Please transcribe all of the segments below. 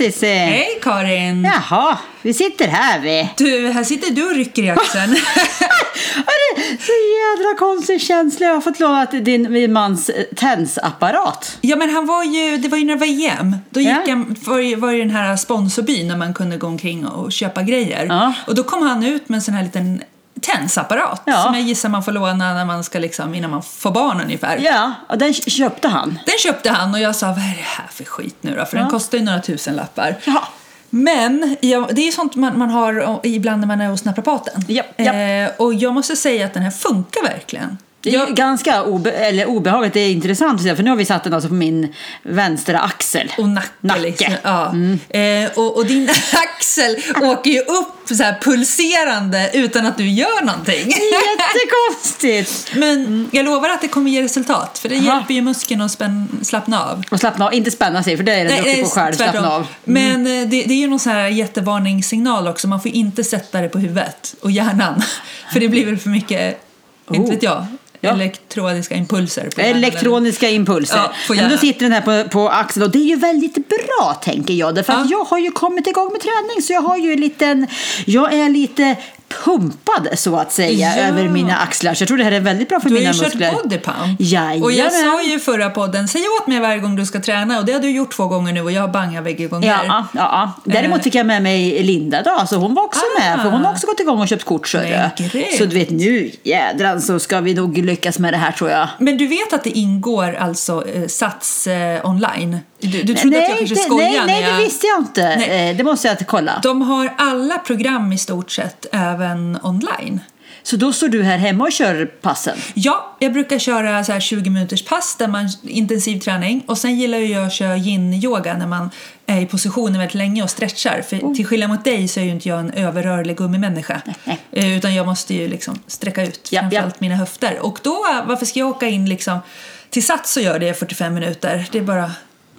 Tja Cissi! Hej Karin! Jaha, vi sitter här vi. Du, här sitter du och rycker i axeln. Så jädra konstig känsla. Jag har fått låna din min mans eh, tensapparat. ja men han var ju, det var ju när det var EM. Då gick Ja. han, var, var ju den här sponsorbyn där man kunde gå omkring och köpa grejer. Ja. Och då kom han ut med en sån här liten tensapparat Ja. som jag gissar man får låna när man ska liksom, innan man får barn ungefär. Ja, och den köpte han. Den köpte han och jag sa vad är det här för skit nu då? För den kostar ju några tusen lappar. Jaha. Men ja, det är ju sånt man, man har ibland när man är hos naprapaten. Japp, japp. Eh, och jag måste säga att den här funkar verkligen. Det är ju ganska obe eller obehagligt, det är intressant för nu har vi satt den alltså på min vänstra axel. Och nacke. Nacke. Liksom. Ja. Eh, och, och din axel åker ju upp så här pulserande utan att du gör någonting. Jättekonstigt! Men jag lovar att det kommer ge resultat. För det Aha. hjälper ju muskeln att slappna av. Och slappna av, inte spänna sig för det är den duktig på själv, slappna av. Men eh, det, det är ju någon sån här jättevarningssignal också. Man får inte sätta det på huvudet och hjärnan. För det blir väl för mycket, inte Oh. vet jag, Ja. elektroniska impulser. På hjärnan, Elektroniska impulser. Ja, på Men då sitter den här på, på axeln och det är ju väldigt bra tänker jag. Därför att Ja. jag har ju kommit igång med träning så jag har ju en liten, jag är lite pumpad så att säga Ja. över mina axlar. Så jag tror det här är väldigt bra för Du har mina ju kört muskler. bodypump. Jajamän. Och jag sa ju i förra podden, säg åt mig varje gång du ska träna och det har du gjort två gånger nu och jag har bangat bägge gånger. Ja, ja, ja. Däremot Eh. fick jag med mig Linda då, så hon var också Ah. med. För hon har också gått igång och köpt kort. Grymt. så du vet, nu jädran så ska vi nog lyckas med det här tror jag. Men du vet att det ingår alltså eh, Sats eh, online? Du, du trodde att jag kanske skojade nej, nej, jag... det visste jag inte. Nej. Eh, Det måste jag kolla. De har alla program i stort sett även online. Så då står du här hemma och kör passen? Ja, jag brukar köra så här 20 minuters pass där man intensiv träning och sen gillar jag att köra yin-yoga när man är i positionen väldigt länge och stretchar. För Oh. till skillnad mot dig så är ju inte jag en överrörlig gummimänniska. Nej. Eh, Utan jag måste ju liksom sträcka ut Ja, framförallt ja. mina höfter. Och då, varför ska jag åka in liksom till Sats och göra det i 45 minuter? Det är bara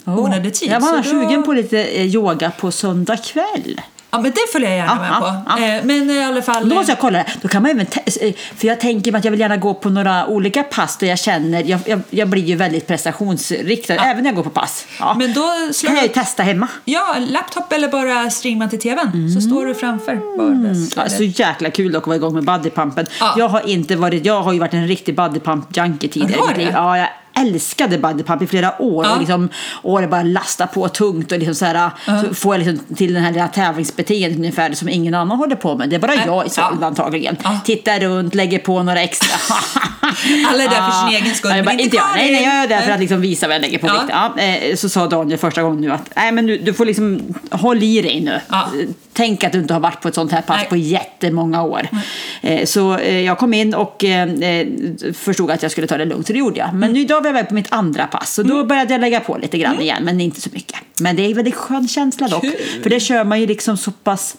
onödig tid. Jag var då- sugen på lite eh, yoga på söndag kväll. Ja, men det följer jag gärna med ja, på. ja. Eh, Men i alla fall... Då måste jag kolla det. Då kan man även eh, för jag tänker att jag vill gärna gå på några olika pass där jag känner, jag, jag, jag blir ju väldigt prestationsriktad även när jag går på pass. Men då slår kan jag ju testa hemma. Ja, laptop eller bara streama till tvn. Så står du framför. Ja, så jäkla kul att vara igång med bodypumpen. Ja. Jag har inte varit, jag har ju varit en riktig bodypump-junkie tidigare. Har du? Ja, jag älskade bodypump i flera år. Ja. Och, liksom, och det bara lasta på tungt och liksom så här, så får jag liksom till den här lilla tävlingsbeteendet ungefär som ingen annan håller på med. Det är bara Nej. jag i så Ja. antagligen. Ja. Tittar runt, lägger på några extra. Alla är där för sin egen skull, Ja, men inte jag. Karin. Nej, nej, jag är där för att liksom visa vad jag lägger på Ja. vikt. Ja, eh, så sa Daniel första gången nu att nej, men du, du får liksom håll i dig nu. Ja. Tänk att du inte har varit på ett sånt här pass Nej. på jättemånga år. Eh, Så eh, jag kom in och eh, förstod att jag skulle ta det lugnt, så det gjorde jag. Men Mm. nu idag var jag iväg på mitt andra pass och då började jag lägga på lite grann igen, men inte så mycket. Men det är en väldigt skön känsla dock, Kul. för det kör man ju liksom så pass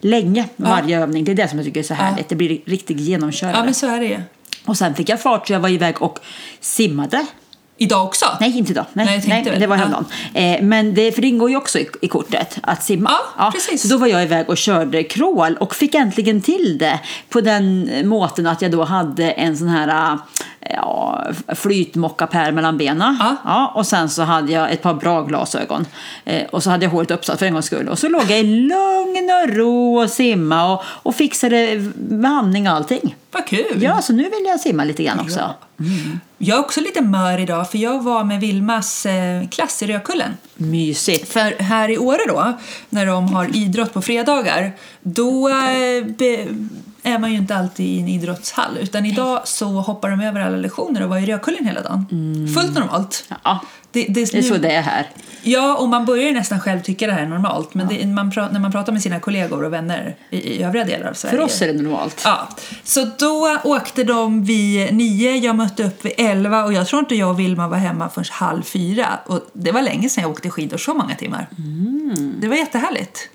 länge varje övning. Det är det som jag tycker är så härligt. Det blir riktigt genomkörande. Ja, men så är det ju. Och sen fick jag fart så jag var iväg och simmade. Idag också? Nej, inte idag. Nej, Nej, nej, det var Ja. häromdagen. Eh, men det, för det ingår ju också i, i kortet att simma. Ja, precis. Så då var jag iväg och körde crawl och fick äntligen till det på den måten att jag då hade en sån här ja, flytmockapär mellan benen. Ja. och sen så hade jag ett par bra glasögon. Eh, och så hade jag håret uppsatt för en gångs skull. Och så låg jag i lugn och ro och simma och, och fixade med andning och allting. Vad kul! Ja, så nu vill jag simma lite grann också. Ja. Jag är också lite mör idag för jag var med Vilmas eh, klass i Rödkullen. Mysigt. För här i Åre då, när de har idrott på fredagar, då eh, be, är man ju inte alltid i en idrottshall. Utan idag så hoppar de över alla lektioner och var i Rödkullen hela dagen. Fullt normalt. Ja, Det, det, det är så det är här. Ja, och man börjar ju nästan själv tycka det här är normalt. Men det, man pra, när man pratar med sina kollegor och vänner i, i övriga delar av Sverige. För oss är det normalt. Ja, så då åkte de vid nio, jag mötte upp vid elva och jag tror inte jag och Vilma var hemma förrän halv fyra. Och det var länge sedan jag åkte skidor så många timmar. Mm. Det var jättehärligt.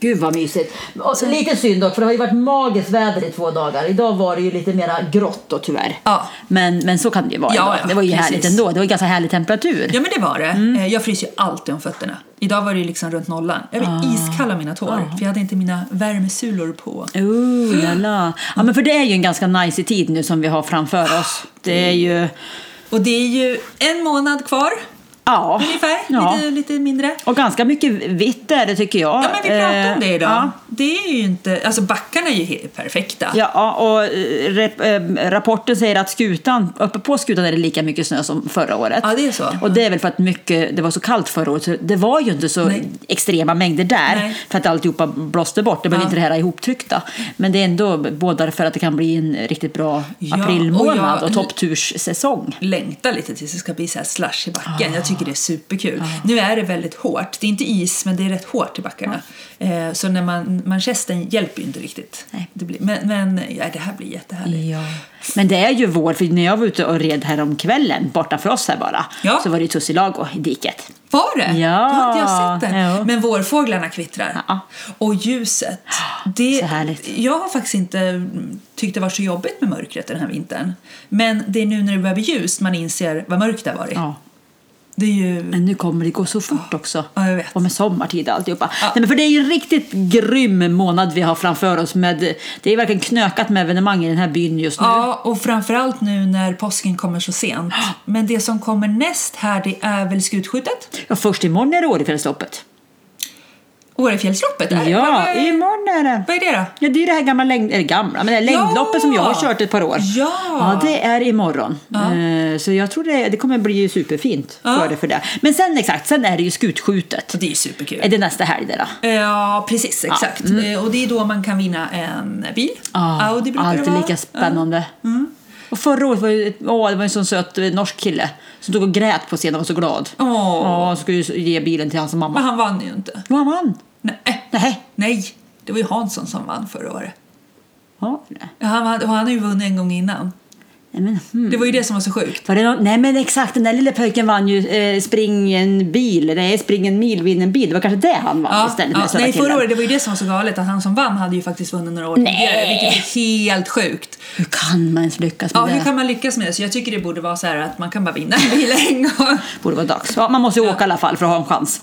Gud vad mysigt. Och lite synd dock, för det har ju varit magiskt väder i två dagar. Idag var det ju lite mera grått då tyvärr. Ja. Men, men så kan det ju vara Ja, ja, Det var ju precis. härligt ändå. Det var ganska härlig temperatur. Ja men det var det. Mm. Eh, Jag fryser ju alltid om fötterna. Idag var det ju liksom runt nollan. Jag var Ah. iskall av mina tår. För jag hade inte mina värmesulor på. Oh, la, la. Ja, men för det är ju en ganska nice tid nu som vi har framför oss. Det är ju... Och det är ju en månad kvar. Ja. ungefär. Ja. Lite, lite mindre. Och ganska mycket vitt är det tycker jag. Ja, men vi pratade om det idag. Ja. Det är ju inte... Alltså backarna är ju perfekta. Ja, och eh, eh, rapporten säger att skutan, uppe på skutan är det lika mycket snö som förra året. Ja, det är så. Och det är väl för att mycket, det var så kallt förra året så det var ju inte så Nej. extrema mängder där Nej. för att alltihopa blåste bort. Det blev Ja. inte det här ihoptryckta. Men det är ändå bådar för att det kan bli en riktigt bra aprilmånad och och, jag- toppturssäsong. längtar lite tills det ska bli så här slush i backen. Jag tycker det är superkul. Nu är det väldigt hårt. Det är inte is, men det är rätt hårt i backarna. Eh, så när man, manchesten hjälper ju inte riktigt. Nej. Det blir, men men ja, det här blir jättehärligt. Ja. Men det är ju vår, för när jag var ute och red här om kvällen borta för oss här bara, Ja. så var det ju tussilago i diket. Var det? Ja. Då inte jag sett den. Jo. Men vårfåglarna kvittrar. Ja. Och ljuset. Det, Så härligt. Jag har faktiskt inte tyckt det var så jobbigt med mörkret den här vintern. Men det är nu när det börjar bli ljust man inser vad mörkt det har varit. Ja. Det är ju... Men nu kommer det gå så fort också. Ja, jag vet. Och med sommartid och alltihopa. Ja. Nej, men för det är ju en riktigt grym månad vi har framför oss. Med, det är verkligen knökat med evenemang i den här byn just nu. Ja, och framförallt nu när påsken kommer så sent. Men det som kommer näst här det är väl skutskjutet? Ja, först imorgon är det Årefjällsloppet. Årefjällsloppet? är- Ja, vad, vad, imorgon är det. vad är det då? Ja, det är det här gamla, längd, eller gamla, men det längdloppet som jag har kört ett par år. Ja. ja det är imorgon. Eh, Så jag tror det, det kommer bli superfint Ja. för det, för det. Men sen exakt, sen är det ju skutskjutet. Så det är ju superkul. Är det nästa helg det då? Ja, precis. Exakt. Eh, Och det är då man kan vinna en bil. Audi brukar det alltid vara. Mm. lika spännande. Och förra året var det, åh, det var en sån söt eh, norsk kille som tog och grät på scenen och var så glad. Åh. Ja, och skulle ju ge bilen till hans Men mamma. han vann ju inte. Jo, han vann. Nej. Nej. Nej, det var ju Hansson som vann förra året. Ja, nej. Ja, Han, han har ju vunnit en gång innan. Nej, men, hmm. Det var ju det som var så sjukt. Var det någon, nej men exakt, den där lilla pojken vann ju eh, spring en bil, nej spring en mil, vinn en bil. Det var kanske det han vann Ja, istället. ja, nej, förra året det var ju det som var så galet att han som vann hade ju faktiskt vunnit några år Nej. tidigare, vilket är helt sjukt. Hur kan man ens lyckas med Ja, det? hur kan man lyckas med det? Så jag tycker det borde vara så här att man kan bara vinna en bil en gång. Borde vara dags. Ja, man måste ju åka i alla fall för att ha en chans.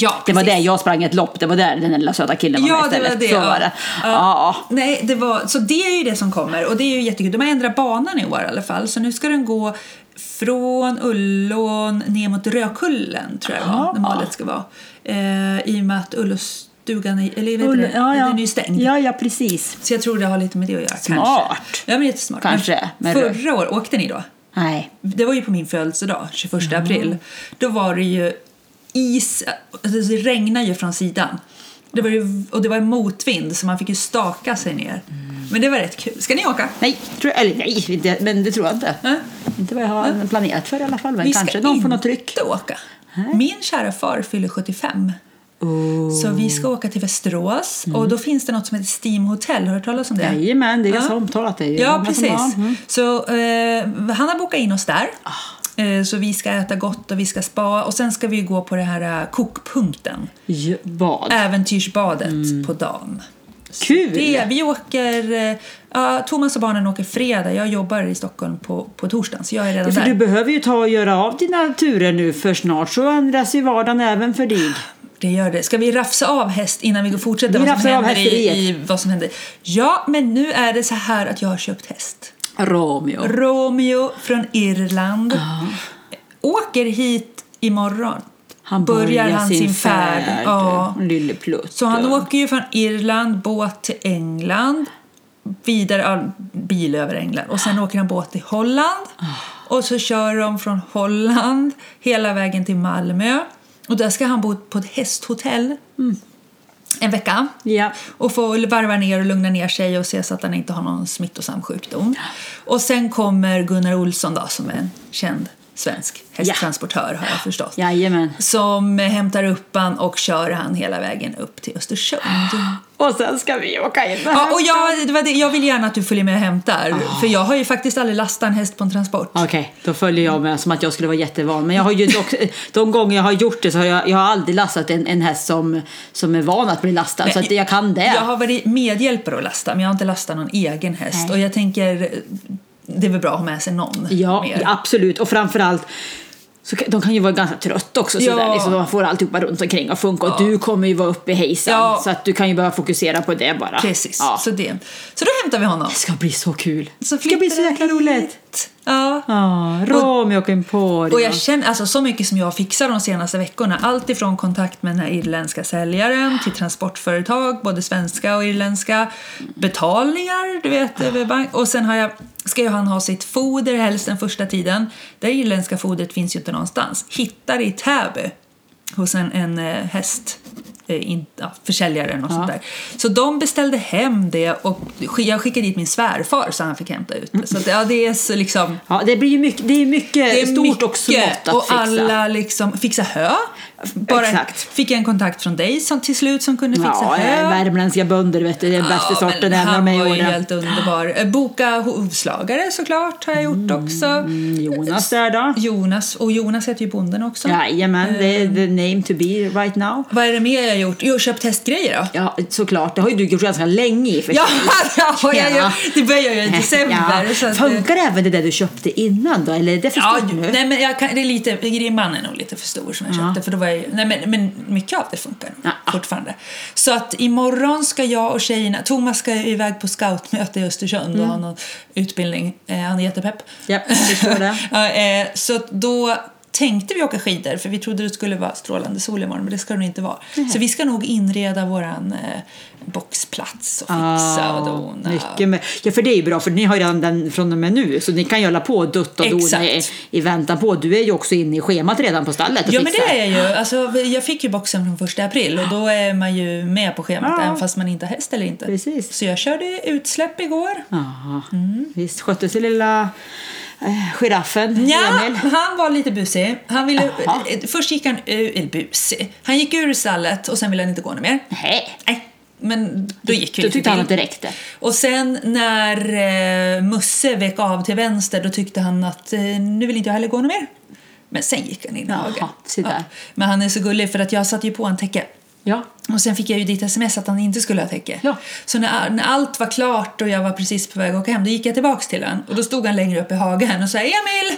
Ja, Det var det, jag sprang ett lopp, det var där den lilla söta killen var Ja, med det istället. var det. Så var det. Ja. Ja. Nej, det var, så det är ju det som kommer och det är ju jättekul. De har ändrat banan i år i alla fall. Så nu ska den gå från Ullån ner mot Rökullen tror jag var, när målet ska vara. Eh, I och med att eller vet Ull- det, ja, ja. den är ju stängd. Ja, ja, precis. Så jag tror det har lite med det att göra. Smart. Kanske. Ja, men jättesmart. Kanske, Men men- förra året, åkte ni då? Nej. Det var ju på min födelsedag, 21 april. Då var det ju is, alltså det regnade ju från sidan. Det var ju, och det var motvind så man fick ju staka sig ner. Men det var rätt kul. Ska ni åka? Nej, tror jag, eller nej, det, men det tror jag inte. Äh? Inte vad jag har planerat för i alla fall, men Vi kanske ska någon får något inte tryck. åka. Min kära far fyller 75. Oh. Så vi ska åka till Västerås och då finns det något som heter Steam Hotel. Har du hört talas om det? Jajamän, det är Ja. ganska omtalat. Det är Ja, precis. Mm. Så eh, han har bokat in oss där. Eh, så vi ska äta gott och vi ska spa och sen ska vi gå på det här eh, kokpunkten. Ja, vad? Äventyrsbadet på dagen. Kul! Det, vi åker, eh, ja, Thomas och barnen åker fredag. Jag jobbar i Stockholm på, på torsdagen så jag är redan För där. du behöver ju ta och göra av dina turer nu för snart så ändras ju vardagen även för dig. Det gör det. Ska vi rafsa av häst innan vi går fortsätter Vi vad som händer i, i vad som händer? Ja, men nu är det så här att jag har köpt häst. Romeo. Romeo från Irland. Åker hit imorgon. Han börjar han sin färd. Ja. Lille Plutt. Så han åker ju från Irland båt till England, vidare ja, bil över England. Och sen åker han båt till Holland. Och så kör de från Holland hela vägen till Malmö. Och där ska han bo på ett hästhotell en vecka Ja. och få varva ner och lugna ner sig och se så att han inte har någon smittosam sjukdom. Och sen kommer Gunnar Olsson då som är en känd svensk hästtransportör har jag förstått. Jajamän. Som hämtar upp han och kör han hela vägen upp till Östersund. Och sen ska vi åka in. Ja, och jag, det var det, jag vill gärna att du följer med och hämtar. För jag har ju faktiskt aldrig lastat en häst på en transport. Okej, då följer jag med som att jag skulle vara jättevan. Men jag har ju dock, de gånger jag har gjort det så har jag, jag har aldrig lastat en, en häst som, som är van att bli lastad. så att jag kan det. Jag har varit medhjälpare att lasta, men jag har inte lastat någon egen häst. Nej. Och jag tänker, det är väl bra att ha med sig någon Ja, mer. absolut. Och framförallt Så de kan ju vara ganska trötta också, Ja. sådär, liksom, de får alltihopa runt omkring att funka. Och du kommer ju vara uppe i hejsan, Ja. så att du kan ju bara fokusera på det bara. Precis, Ja. så, det. så då hämtar vi honom. Det ska bli så kul. Så det ska bli så jäkla roligt. Ja. Ja, Romeo och Emporio. Och jag känner alltså så mycket som jag fixar de senaste veckorna. Allt ifrån kontakt med den här irländska säljaren till transportföretag, både svenska och irländska. Betalningar, du vet, bank. Och sen har jag, ska ju han ha sitt foder helst den första tiden. Det irländska fodret finns ju inte någonstans. Hittar i Täby hos en, en eh, häst. eh, In, ja, försäljaren och sånt där. Så de beställde hem det och jag skickade dit min svärfar så han fick hämta ut det. Så att, ja, det är så liksom... Ja, det blir mycket, det är mycket Det är stort och mycket. smått att och fixa. alla liksom fixa hö. Bara Exakt. Fick jag en kontakt från dig som till slut som kunde fixa Ja, hö. eh, värmländska bönder vet du, det är den bästa sorten även om de är ju helt underbar. Eh, Boka hovslagare såklart har jag gjort också. Mm, Jonas där då? Jonas, och Jonas heter ju bonden också. Jajamän, det är the name to be right now. Vad är det mer jag har gjort? Jo, köpt hästgrejer då. Ja, såklart. Det har ju du gjort ganska länge i för Ja, sig. ja, jag, Ja. det börjar ju i december. Ja. Så Funkar även det där du köpte innan då? Eller är det för Ja, stort nu? nej men jag kan, det är lite, grimman är nog lite för stor som jag köpte för då var jag, nej men, men mycket av det funkar Ja. fortfarande. Så att imorgon ska jag och tjejerna, Thomas ska iväg på scoutmöte i Östersund och ha någon utbildning, eh, han är jättepepp. Ja, jag förstår det. eh, så då tänkte vi åka skidor för vi trodde det skulle vara strålande sol imorgon men det ska det inte vara. Så vi ska nog inreda våran eh, boxplats och fixa och dona. Ah, mycket med. Ja, för det är ju bra, för ni har ju redan den från och med nu, så ni kan ju hålla på och dutta och dona i, i väntan på. Du är ju också inne i schemat redan på stallet Ja men fixar. det är jag ju. Alltså, jag fick ju boxen från första april och då är man ju med på schemat Ja. även fast man inte har häst eller inte. Precis. Så jag körde utsläpp igår. Jaha. Mm. Visst skötte sig lilla eh, giraffen, Ja, Emil? han var lite busig. Han ville, Jaha. eh, först gick han ur, eller busig. Han gick ur stallet och sen ville han inte gå något mer. Nej. Nej, men då gick Då lite tyckte han att det räckte. Och sen när eh, Musse vek av till vänster då tyckte han att eh, nu vill inte jag heller gå något mer. Men sen gick han in i Jaha, hagen. där. Men han är så gullig för att jag satte ju på en täcke. Ja. Och sen fick jag ju ditt sms att han inte skulle ha täcke. Ja. Så när, när allt var klart och jag var precis på väg att åka hem, då gick jag tillbaks till honom. Och då stod han längre upp i hagen och sa Emil,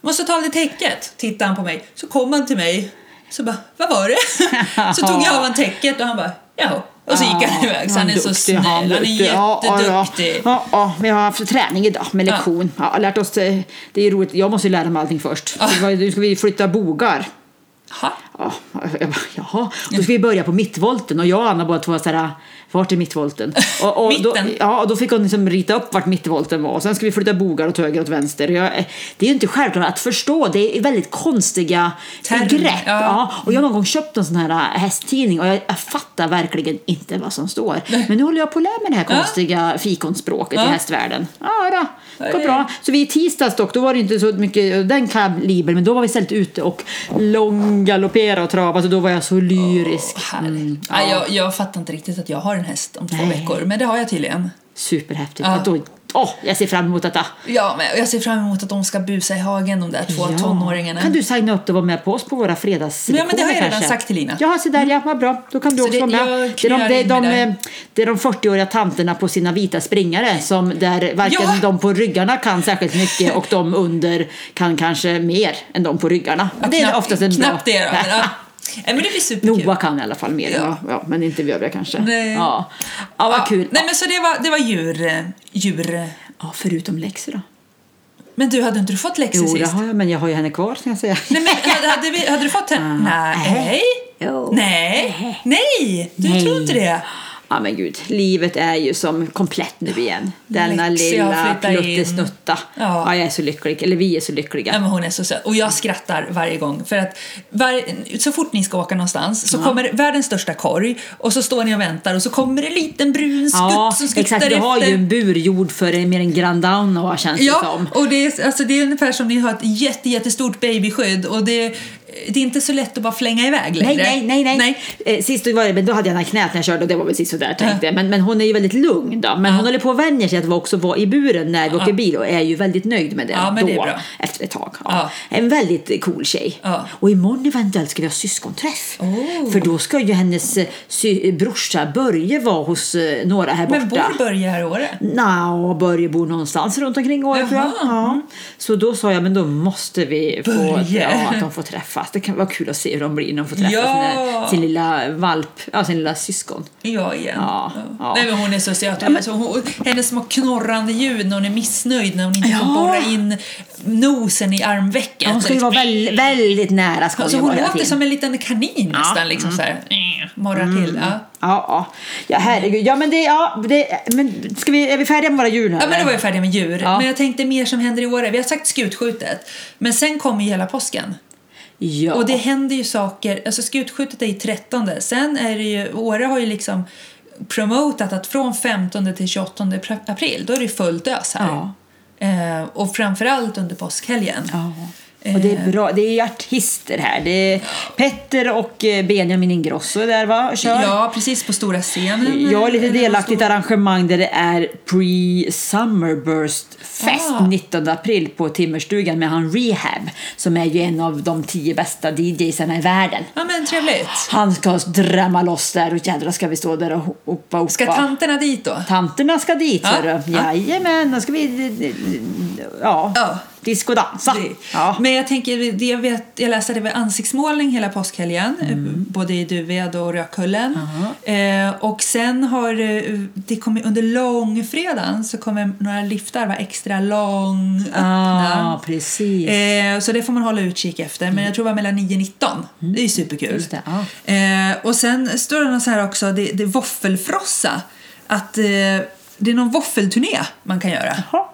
måste ta av dig täcket. Tittade han på mig. Så kom han till mig. Så bara, vad var det? så tog jag av han täcket och han bara, jaha. Och så gick han iväg. Så han är så snäll. Han är jätteduktig. Ja, ja, vi har haft träning idag med lektion. Ja. lärt oss, eh, det är roligt, jag måste ju lära mig allting först. Nu ska vi flytta bogar. Jaha. Ja, jaha. Då ska vi börja på mittvolten och jag och Anna båda två var så här, vart är mittvolten? Och, och då, ja, och då fick hon liksom rita upp vart mittvolten var och sen ska vi flytta bogar åt höger och åt vänster. Jag, det är ju inte självklart att förstå, det är väldigt konstiga Termer, grepp. ja. Ja. Och jag har någon gång köpt en sån här äh, hästtidning och jag, jag fattar verkligen inte vad som står. Men nu håller jag på att lära mig det här Ja. konstiga fikonspråket i Ja. hästvärlden. Ja, då. Det går bra. Så vi i tisdags dock, då var det inte så mycket den kalibern, men då var vi istället ute och långgaloppera och trava, så då var jag så lyrisk. Härligt. Mm, Nej, jag, jag fattar inte riktigt att jag har en häst om två Nej. veckor, men det har jag tydligen. Superhäftigt. Ja. Att då, åh, jag ser fram emot detta. Ja, men jag ser fram emot att de ska busa i hagen, de där två tonåringarna. Kan du signa upp och vara med på oss på våra fredagslektioner Ja, men det har jag redan kanske? sagt till Lina. Ja, så där ja, vad bra. Då kan du Så också det- vara med. Det är de, det de, eh, det är de 40-åriga tanterna på sina vita springare som där varken Ja. de på ryggarna kan särskilt mycket och de under kan kanske mer än de på ryggarna. Ja, det är knappt- oftast en bra... Knappt det då. Nej, men det blir superkul. Noah kan i alla fall mer, ja. Ja. Men inte vi övriga kanske. Nej. Ja. ja, vad Ja, kul. Nej, men så det var, det var djur, djur. Ja, förutom läxor då. Men du, hade inte du fått läxor Jo, det sist? har jag, men jag har ju henne kvar ska jag säga. Nej, men hade, hade, vi, hade du fått henne? Nej. Jo. Nej. Nej, du Nej. tror inte det? Ja men gud, livet är ju som komplett nu igen. Denna Lexi har lilla pluttesnutta. Ja. Ja. jag är så lycklig. Eller vi är så lyckliga. Ja, men hon är så söt. Och jag skrattar varje gång. För att var, så fort ni ska åka någonstans så kommer världens största korg och så står ni och väntar och så kommer det en liten brun skutt Ja, som skuttar exakt. Du har efter. ju en bur gjord för mer en Grand Down känns det Ja, som. och det är, alltså det är ungefär som ni har ett jätte, jättestort babyskydd och det det är inte så lätt att bara flänga iväg längre. Nej, nej, nej. nej. Eh, sist var det, men då hade jag här knät när jag körde och det var väl sist sådär tänkte jag. Men, men hon är ju väldigt lugn då. Men hon håller på att vänja sig att också vara i buren när vi åker bil och är ju väldigt nöjd med det Ja, men då. det är bra. Efter ett tag. Ja. Ja. En väldigt cool tjej. Ja. Och imorgon eventuellt ska vi ha syskonträff. Oh. För då ska ju hennes eh, sy- brorsa Börje vara hos eh, några här borta. Men bor Börje här i Åre? Nja, Börje bor någonstans runt omkring Åre tror jag. Ja. Så då sa jag, men då måste vi få ja, att de får träffas. Det kan vara kul att se hur de blir när de får träffa Ja. sin, lilla valp, ja, sin lilla syskon. Ja, igen. Ja, ja. Nej, men hon är så söt. Alltså, hon, hennes små knorrande ljud när hon är missnöjd när hon inte får Ja. borra in nosen i armvecket. Ja, hon ska ju vara väldigt, väldigt nära. Ska Alltså, hon låter som en liten kanin nästan. Liksom, så här, eh, morrar till. Ja. Ja, ja. ja, herregud. Ja, men det, ja, det, men ska vi, är vi färdiga med våra djur nu? Ja, men då var vi färdiga med djur. Ja. Men jag tänkte mer som händer i Åre. Vi har sagt skutskjutet. Men sen kommer ju hela påsken. Ja. Och det händer ju saker. Alltså skutskjutet är i 13. Sen är det ju, Åre har ju liksom promotat att från 15 till 28 april, då är det fullt ös här. Ja. Eh, och framförallt under påskhelgen. Ja. Och det är bra. Det är artister här. Det är Petter och eh, Benjamin Ingrosso är där va? Kör. Ja, precis på stora scenen. Jag är lite delaktig i ett arrangemang där det är pre-summerburst fest Ah. 19 april på Timmerstugan med han Rehab som är ju en av de tio bästa DJsarna i världen. Ja, men trevligt. Han ska drämma loss där och jädrar ska vi stå där och hoppa hoppa. Ska tanterna dit då? Tanterna ska dit Ja, hörru. ja. Jajamän, då ska vi ja, Ja. Discodansa. Det- Ja. Men jag tänker, det jag, vet, jag läste det var ansiktsmålning hela påskhelgen, eh, Mm. både i Duved och Rödkullen. Eh, och sen har eh, det kommit, under långfredagen så kommer några liftar vara extra långöppna. Ah, precis. Eh, så det får man hålla utkik efter. Men jag tror det var mellan 9 och 19. Det är ju superkul. Mm. Det, ja. eh, och sen står det något så här också, det, det är våffelfrossa. Att eh, det är någon våffelturné man kan göra. Jaha.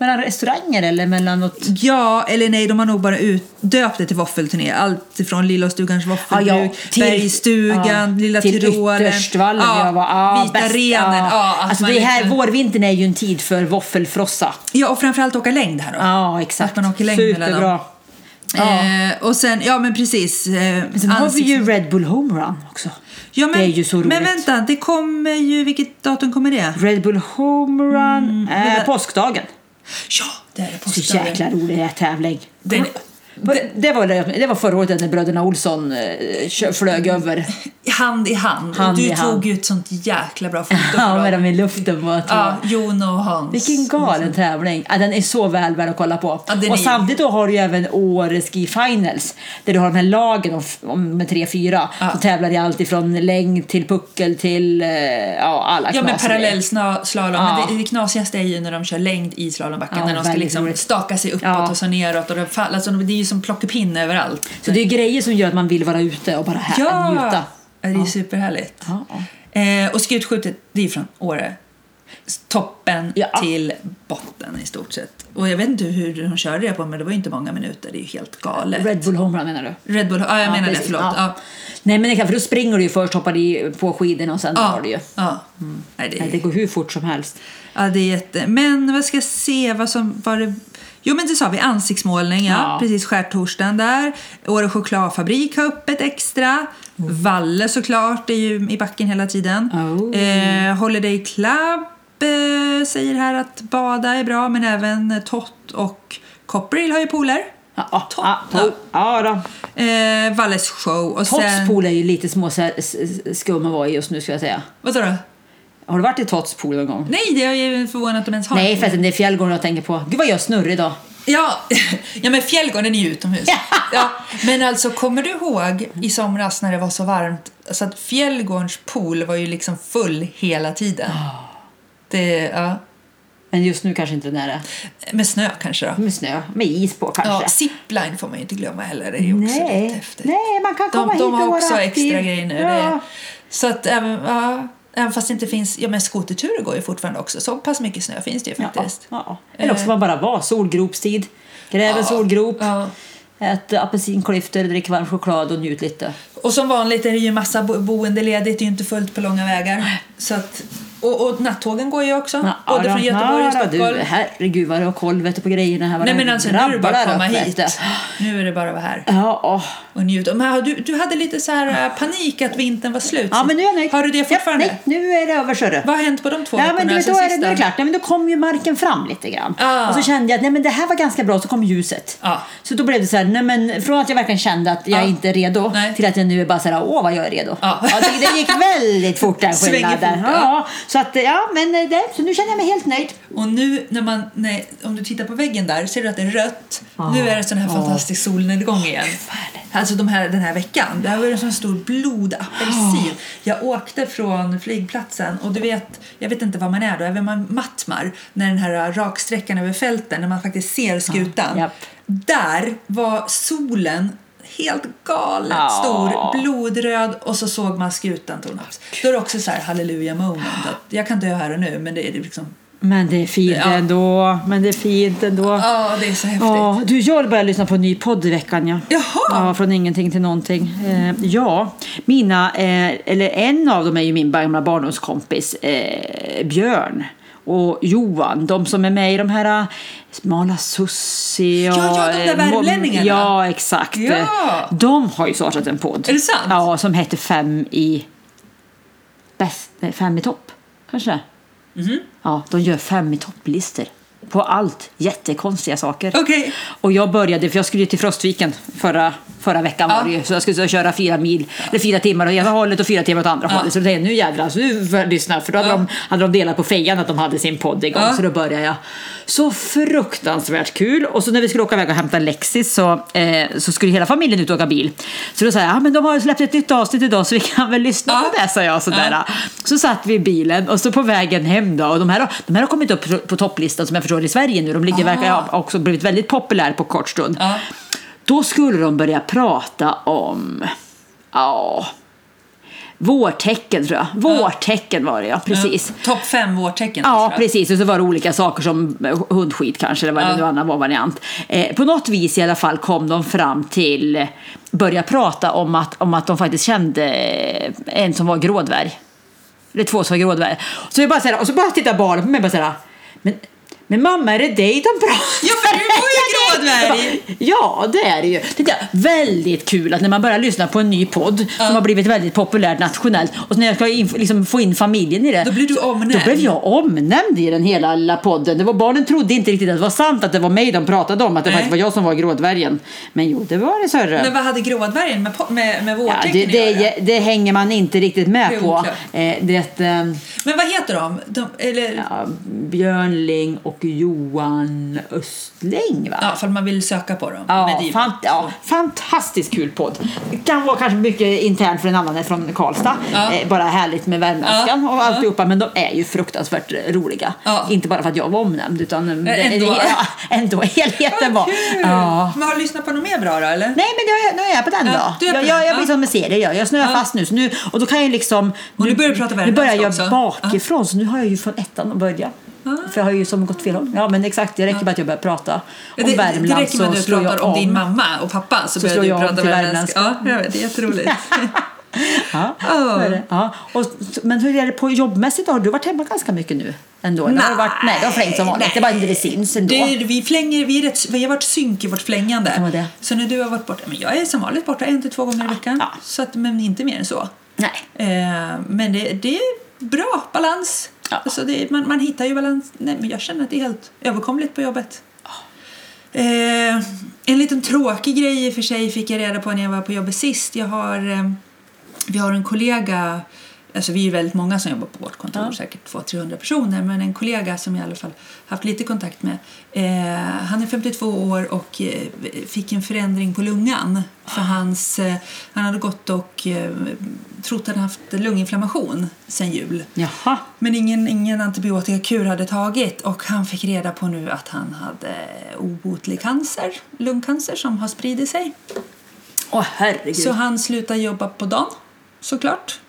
Mellan restauranger eller mellan något... Ja, eller nej, de har nog bara ut, döpt det till våffelturné. Allt ifrån Lilla Stugans våffelbruk, till- Bergstugan, ja, Lilla till Tyrolen, Ytterstvallen. ja, jag var, ja, Vita bäst, renen. Ja. Ja, alltså det här, liksom- vårvintern är ju en tid för våffelfrossa. ja, och framförallt åka längd här då. Ja, exakt. Att man åker längd Superbra. Ja. Eh, och sen, ja men precis. Eh, Sen har vi ju Red Bull Home Run också. ja, men, det är ju så roligt. Men vänta, det kommer ju, vilket datum kommer det? Red Bull Home Run, det eh, påskdagen. Ja, det är det Så jäkla rolig tävling. Den, Det, det, var, det var förra året när bröderna Olsson eh, flög över. hand i hand. Hand du i tog hand. ju ett sånt jäkla bra foto Ja, med dem. i luften på Ja, Jon och Hans. Vilken galen tävling. Ja, den är så väl värd att kolla på. Ja, och är- samtidigt då har du ju även Åre Ski Finals där du har de här lagen om, om, med tre, fyra Ja. som tävlar i allt ifrån längd till puckel till eh, ja, alla Ja, men knasiga parallellslalom. Ja. Men det, det knasigaste är ju när de kör längd i slalombacken. Ja, när de ska liksom roligt. staka sig uppåt och så neråt. Och det, fall, alltså, det är ju som plockepinne överallt. Så det är grejer som gör att man vill vara ute och bara här, ja! njuta. Ja, det är superhärligt. Ja, ja. Eh, och skutskjutet, det är från Åre. Toppen Ja. till botten i stort sett. Och jag vet inte hur de körde det på, men det var ju inte många minuter. Det är ju helt galet. Red Bull Home Run menar du? Red Bull, ja jag menar det, förlåt. Ja. Ja. Nej men det kan, för då springer du ju först, hoppar i, på skidorna och sen Ja. tar du ju. Ja. Nej, det, Nej, det går hur fort som helst. Ja, det är jätte... Men vad ska jag se, vad som var det... Jo, men det sa vi, ansiktsmålning, ja. Ja. Precis, skärtorsdagen där. Åre chokladfabrik har öppet extra. Valle såklart, är ju i backen hela tiden. Oh. Eh, Holiday Club eh, säger här att bada är bra, men även Tott och Copperhill har ju pooler. Ja, ja, ja, ja. Valles show och sen... Totspool är ju lite små att vara i just nu ska jag säga. Vad sa du? Har du varit i Totspool någon gång? Nej, det är ju förvånat att de ens har. Nej förresten, det är Fjällgården jag tänker på. Gud vad jag snurrig idag. Ja, ja men Fjällgården är ju utomhus. Ja, men alltså, kommer du ihåg i somras när det var så varmt? Så att Fjällgårdens pool var ju liksom full hela tiden. Det, ja, Men just nu kanske inte den är det. med snö kanske då. Med snö, med is på kanske. Ja, zipline får man ju inte glömma heller. Det är också Nej. rätt häftigt. Nej, man kan komma de, hit de har och också vara extra aktiv. grejer nu. Ja. Det, så att även, ja, även fast det inte finns, ja men skoterturer går ju fortfarande också. Så pass mycket snö finns det ju faktiskt. Ja, ja. Eller också man bara vara solgropstid. Gräv en solgrop, Ja. ät apelsinklyftor, drick varm choklad och njut lite. Och som vanligt är det ju massa bo- boende ledigt, det är ju inte fullt på långa vägar. Så att Och, och nattågen går ju också. Ja, både från Göteborg och Stockholm. Du, herregud vad du har koll vet du, på grejerna här. Nej men alltså nu är det bara att komma hit. du. Nu är det bara att vara här Ja, åh. och njuta. Men du, du hade lite så här eh, panik att vintern var slut. ja, men nu är jag nöjd. Har du det fortfarande? Ja, nej, nu är det över så du. Vad har hänt på de två Ja, veckorna men du då, är det, då är det klart. Nej, men då kom ju marken fram lite grann. Ah. Och så kände jag att nej, men det här var ganska bra, så kom ljuset. Ja. Så då blev det så här, nej, men från att jag verkligen kände att jag Ja. inte är redo Nej. till att jag nu är bara så här, åh vad jag är redo. Ja. det, det gick väldigt fort den skillnaden. fort, ja. Så att, ja, men det, så nu känner jag mig helt nöjd. Och nu när man, nej, om du tittar på väggen där ser du att det är rött. Nu är det sån här Ja. fantastisk solnedgång igen. Alltså de här, den här veckan. Det här var en sån stor blodapelsin. Jag åkte från flygplatsen och du vet, jag vet inte var man är då, även man Mattmar, när den här raksträckan över fälten, när man faktiskt ser skutan. japp. Där var solen helt galet Ja. stor, blodröd och så såg man skutan tornas. Då är det också så här halleluja moment. Att jag kan dö här och nu men det är liksom Men det är fint Ja. ändå. Men det är fint ändå. Ja, det är så häftigt. Ja, du, jag började lyssna på en ny podd i veckan. Ja. Jaha! Ja, från ingenting till någonting. Eh, ja, mina, eh, eller en av dem är ju min gamla barndomskompis eh, Björn och Johan. De som är med i de här eh, Smala Sussi och... Ja, ja, de där eh, värmlänningarna. Ja, exakt. Ja. De har ju startat en podd. Är det sant? Ja, som heter Fem i... Bäst, nej, fem i topp, kanske? Mhm. Ja, de gör fem i topplistor. På allt. Jättekonstiga saker. Okej. Och jag började, för jag skulle ju till Frostviken förra, förra veckan var det ju. Så jag skulle köra fyra mil, eller fyra timmar åt ena hållet och fyra timmar åt andra hållet. Så då tänkte jag, nu jädrar, så nu får jag lyssna. För då hade, de, hade de delat på fejan att de hade sin podd igång. Så då började jag. Så fruktansvärt kul. Och så när vi skulle åka iväg och hämta Lexis så, eh, så skulle hela familjen ut och åka bil. Så då sa jag, ja men de har släppt ett nytt avsnitt idag så vi kan väl lyssna på det, sa jag. Sådär. Så satt vi i bilen och så på vägen hem då. Och de här, de här har kommit upp på- topplistan som jag förstår i Sverige nu. De ligger, Ah. verkar ha också blivit väldigt populär på kort stund. Ja. Då skulle de börja prata om, ja, vårtecken tror jag. Vårtecken var det ja, precis. Topp fem vårtecken. Ja, precis. Och så var det olika saker som eh, hundskit kanske, eller vad Ja. det nu annan var variant. Eh, på något vis i alla fall kom de fram till, börja prata om att, om att de faktiskt kände eh, en som var grådvärg. Eller två som var grådvärg. Så jag bara så här, och så bara tittar barnen på mig och bara så här, men, men mamma är det dig de pratar Ja, för du var ju grådvärg! Ja, det är det ju. Det är väldigt kul att när man börjar lyssna på en ny podd som har blivit väldigt populär nationellt och när jag ska in, liksom få in familjen i det. Då blir du omnämnd. Då blev jag omnämnd i den hela lilla podden. Det var, barnen trodde inte riktigt att det var sant att det var mig de pratade om, att det Nej. faktiskt var jag som var grådvärgen. Men jo, det var det sörre. Men vad hade grådvärgen med, med, med Ja, vårtecken det, att göra? det, det hänger man inte riktigt Det med är på. Eh, det, eh, Men vad heter de? de eller, ja. ja, Björnling och Johan Östling va? för man vill söka på dem. Ja, fant ja, fantastiskt kul podd. Kan vara kanske mycket internt för en annan än från Karlstad. Ja. Eh, bara härligt med värmländskan Ja, och ja. alltihopa. Men de är ju fruktansvärt roliga. Ja. Inte bara för att jag var omnämnd utan ändå. det, ja, ändå helheten var. Ja. Men har du lyssnat på något mer bra då eller? Nej men jag, nu är jag på den Ja, då. är jag, jag, jag ja. blir som med serier jag. Jag snöar Ja. fast nu, nu. Och då kan jag liksom... Och nu börjar du prata Nu börjar jag värmländska också. bakifrån så nu har jag ju från ettan att börja. För jag har ju som gått fel håll. Ja men exakt, det räcker med att jag börjar prata om det, det Värmland räcker med att du pratar om om. din mamma och pappa så, Så börjar slår du prata värmländska. Ja, jag vet, det är jätteroligt. Ja, Oh. är det. Ja. Och, men hur är det på jobbmässigt? Har du varit hemma ganska mycket nu? Ändå? eller Har du varit, nej, det har flängt som vanligt. Det är bara inte det syns ändå. Det, vi, flänger, vi, är rätt, vi har varit synk i vårt flängande. Det. Så när du har varit borta, men jag är som vanligt borta en till två gånger i veckan. Ja. Så att, men inte mer än så. Nej. Eh, men det, det är bra balans. Ja. Alltså det, man, man hittar ju balans. Nej, men jag känner att det är helt överkomligt på jobbet. Eh, en liten tråkig grej i och för sig fick jag reda på när jag var på jobbet sist. Jag har, eh, vi har en kollega, alltså vi är väldigt många som jobbar på vårt kontor, Ja. säkert 200-300 personer, men en kollega som jag i alla fall haft lite kontakt med. Eh, han är 52 år och eh, fick en förändring på lungan. För hans, eh, han hade gått och eh, trott att han haft lunginflammation sen jul. Jaha. Men ingen, ingen antibiotikakur hade tagit och han fick reda på nu att han hade obotlig cancer, lungcancer som har spridit sig. Åh herregud. Så han slutade jobba på dagen, såklart.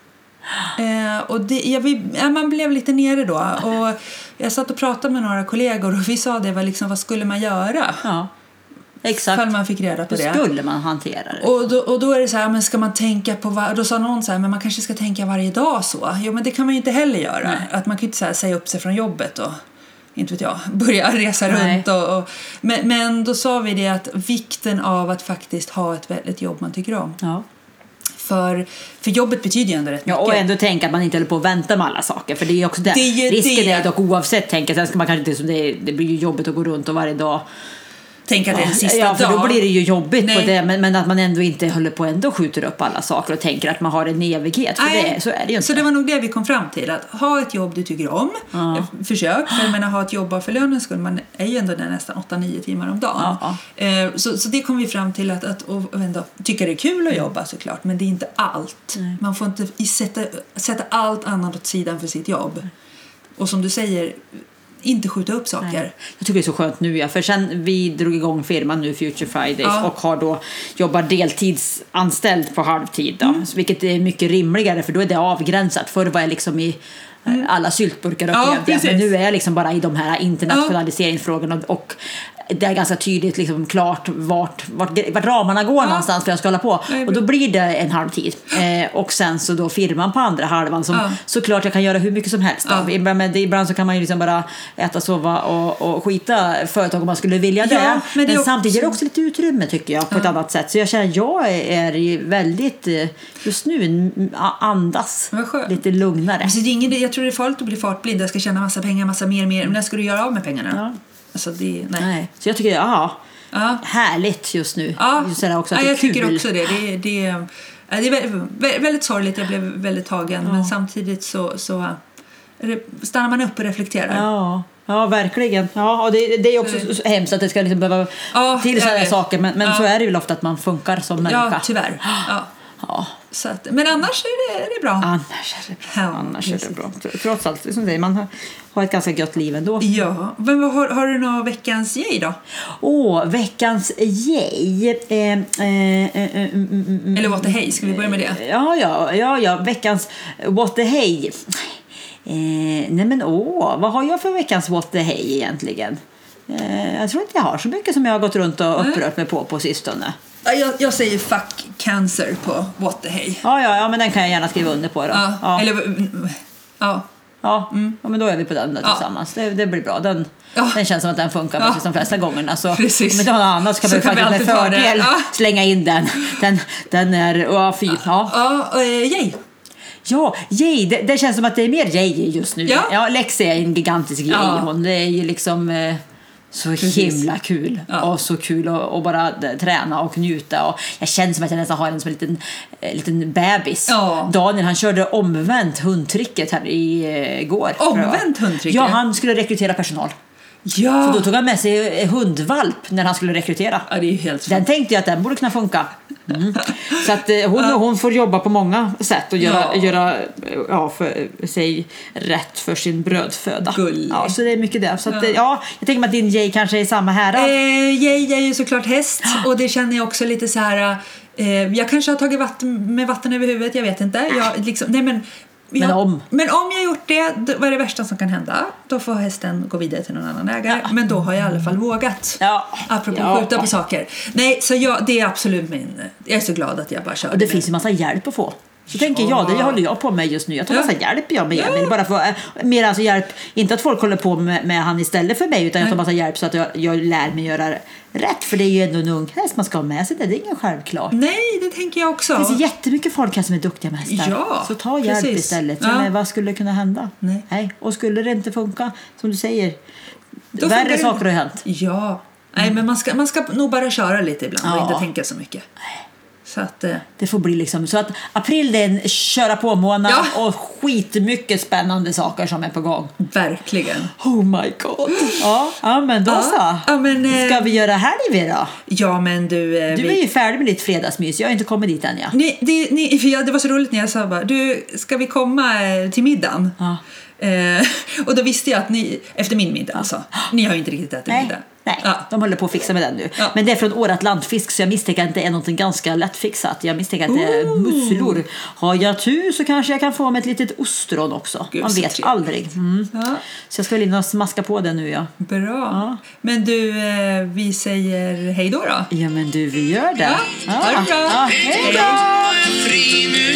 Eh, och det, jag, vi, ja, man blev lite nere då. Och jag satt och pratade med några kollegor och vi sa det, vad, liksom, vad skulle man göra? Ja. exakt. Ifall man fick reda på Hur det. skulle man hantera det? Och då, och då är det så här, men ska man tänka på, var, då sa någon så här, men man kanske ska tänka varje dag så. Jo men det kan man ju inte heller göra. Att man kan ju inte så här, säga upp sig från jobbet och inte vet jag, börja resa Nej. runt. Och, och, men, men då sa vi det att vikten av att faktiskt ha ett, ett jobb man tycker om. Ja. För, för jobbet betyder ju ändå rätt Ja, mycket. och ändå tänka att man inte håller på att vänta med alla saker. För det är också det. Det är Risken det. är dock oavsett, tänker jag. Sen ska man kanske inte, som det, det blir ju jobbigt att gå runt och varje dag. Tänk att det är en sista ja, för dag. då blir det ju jobbigt Nej. på det. Men, men att man ändå inte håller på ändå skjuter upp alla saker och tänker att man har en evighet. För Nej, det, så är det ju inte. Så det var nog det vi kom fram till. Att ha ett jobb du tycker om. Ja. Försök. För jag menar, ha ett jobb bara för lönens skull. Man är ju ändå där nästan 8-9 timmar om dagen. Ja, Eh, Så, så det kom vi fram till att, att och, ändå, tycka det är kul att jobba såklart. Men det är inte allt. Man får inte sätta, sätta allt annat åt sidan för sitt jobb. Och som du säger, inte skjuta upp saker. Nej. Jag tycker det är så skönt nu, ja. för sen vi drog igång firman nu, Future Fridays, Ja. och har då jobbar deltidsanställd på halvtid. Då, Mm. vilket är mycket rimligare, för då är det avgränsat. Förr var jag liksom i eh, alla syltburkar Mm. Ja, men nu är jag liksom bara i de här internationaliseringsfrågorna och, och det är ganska tydligt liksom klart vart, vart, vart ramarna går någonstans för jag ska hålla på. Och då blir det en halvtid. Eh, och sen så då firman på andra halvan som Ja. såklart jag kan göra hur mycket som helst. Ja. Ibland, men ibland så kan man ju liksom bara äta, sova och, och skita företag om man skulle vilja det. Ja, men men det också- samtidigt är det också lite utrymme tycker jag på ett annat sätt. Så jag känner att jag är, väldigt, eh, just nu, andas lite lugnare. Det är ingen, jag tror det är farligt att bli fartblind. Jag ska tjäna massa pengar, massa mer, mer. Men när ska du göra av med pengarna? Ja. Alltså, det, nej. Nej. Så jag tycker, ja, Ja. härligt just nu. Ja, Just det där också att ja, det är jag kul. tycker också det. Det, det, ja, det är väldigt, vä- väldigt sorgligt, jag blev väldigt tagen. Men samtidigt så, så det, stannar man upp och reflekterar. Ja, ja verkligen. Ja, och det, det är också så- hemskt att det ska liksom behöva Ja, till sådana saker. Men, men Ja. så är det väl ofta att man funkar som människa. Ja, tyvärr. Ja. Ja. Så att, men annars är det, är det bra. Annars är det bra. Ja, Annars är det bra. Trots allt, som säger, man har, har ett ganska gött liv ändå. Ja, men vad, har, har du någon veckans yay då? Åh, veckans yay. Eh, eh, eh, eh, mm, mm, mm. Eller what the hey, ska vi börja med det? Ja, ja, ja, ja, veckans what the hey. Eh, nej men åh, vad har jag för veckans what the hey egentligen? Eh, jag tror inte jag har så mycket som jag har gått runt och upprört mig på på sistone. Ja, Jag, jag säger fuck cancer på what the hey. Ja, ja, ja, men den kan jag gärna skriva under på då. Ja, ja. Eller, mm, ja. Ja, ja, men då är vi på den där Ja. tillsammans. Det, det blir bra. Den, Ja. den känns som att den funkar precis de flesta gångerna. Så Precis. om inte har något annat så kan Så vi kan faktiskt med fördel slänga in den. Den, den är, ja fy. Ja, Ja, eh, yay. ja yay, det, det känns som att det är mer yay just nu. Ja. Ja, Lex är en gigantisk yay. Hon, det är ju liksom eh, så Precis. himla kul. Ja. Och så kul att bara träna och njuta. Och jag känner som att jag nästan har en som en liten, eh, liten bebis. Ja. Daniel han körde omvänt hundtricket här i eh. Omvänt hundtricket? Ja, han skulle rekrytera personal. Ja. Så då tog han med sig hundvalp när han skulle rekrytera. ja, det är helt Den tänkte jag att den borde kunna funka. Mm. Så att eh, hon, hon får jobba på många sätt och göra, Ja. göra eh, ja, för sig rätt för sin brödföda. Gullig. Ja, så det är mycket det. Så att, eh, ja, jag tänker mig att din Jay kanske är i samma härad. Eh, yay är ju såklart häst och det känner jag också lite så här. Jag kanske har tagit vatten, med vatten över huvudet, jag vet inte. Jag, liksom, nej men, Men om. Men om jag gjort det, då, vad är det värsta som kan hända? Då får hästen gå vidare till någon annan ägare. Men då har jag i alla fall vågat. Ja. Apropå Ja. skjuta på saker. Nej, så jag, det är absolut min... Jag är så glad att jag bara kör. Och det finns ju massa hjälp att få. Så tänker jag, det håller jag på med just nu. Jag tar Ja. hjälp jag med Ja. Emil. Bara för, eh, mer alltså hjälp, inte att folk håller på med, med han istället för mig utan jag tar massa hjälp så att jag, jag lär mig göra rätt. För det är ju ändå en ung häst man ska ha med sig det. Det är ingen självklart. Nej, det tänker jag också. Det finns jättemycket folk här som är duktiga med hästar. Ja, så ta hjälp precis. istället. Ja. Men vad skulle kunna hända? Nej. Och skulle det inte funka, som du säger, Då värre saker har hänt. Ja. Nej, men man ska, man ska nog bara köra lite ibland och Ja. inte tänka så mycket. Så att... Eh, Det får bli liksom så att april det är en köra på månad Ja. och skitmycket spännande saker som är på gång. verkligen. Oh my god. Ja, ja men då Ja. så. Ja, men, eh, Ska vi göra helg då? Ja, men du... Eh, Du vi- är ju färdig med ditt fredagsmys. Jag har inte kommit dit än ja. Ni, det, ni, jag, det var så roligt när jag sa bara, du, ska vi komma till middagen? Ja. Eh, och då visste jag att ni, efter min middag alltså, ni har ju inte riktigt ätit Nej. middag. Nej, Ja. de håller på att fixa med den nu. Ja. Men det är från årat landfisk så jag misstänker att det är något ganska lättfixat. Jag misstänker att det är Ooh. musslor. Har jag tur så kanske jag kan få med ett litet ostron också. Gud, Man vet aldrig. Mm. Ja, Så jag ska väl in och smaska på det nu ja. bra. Men du, eh, vi säger hej då då. Ja men du, vi gör det. Ja, ha det bra. Hej då!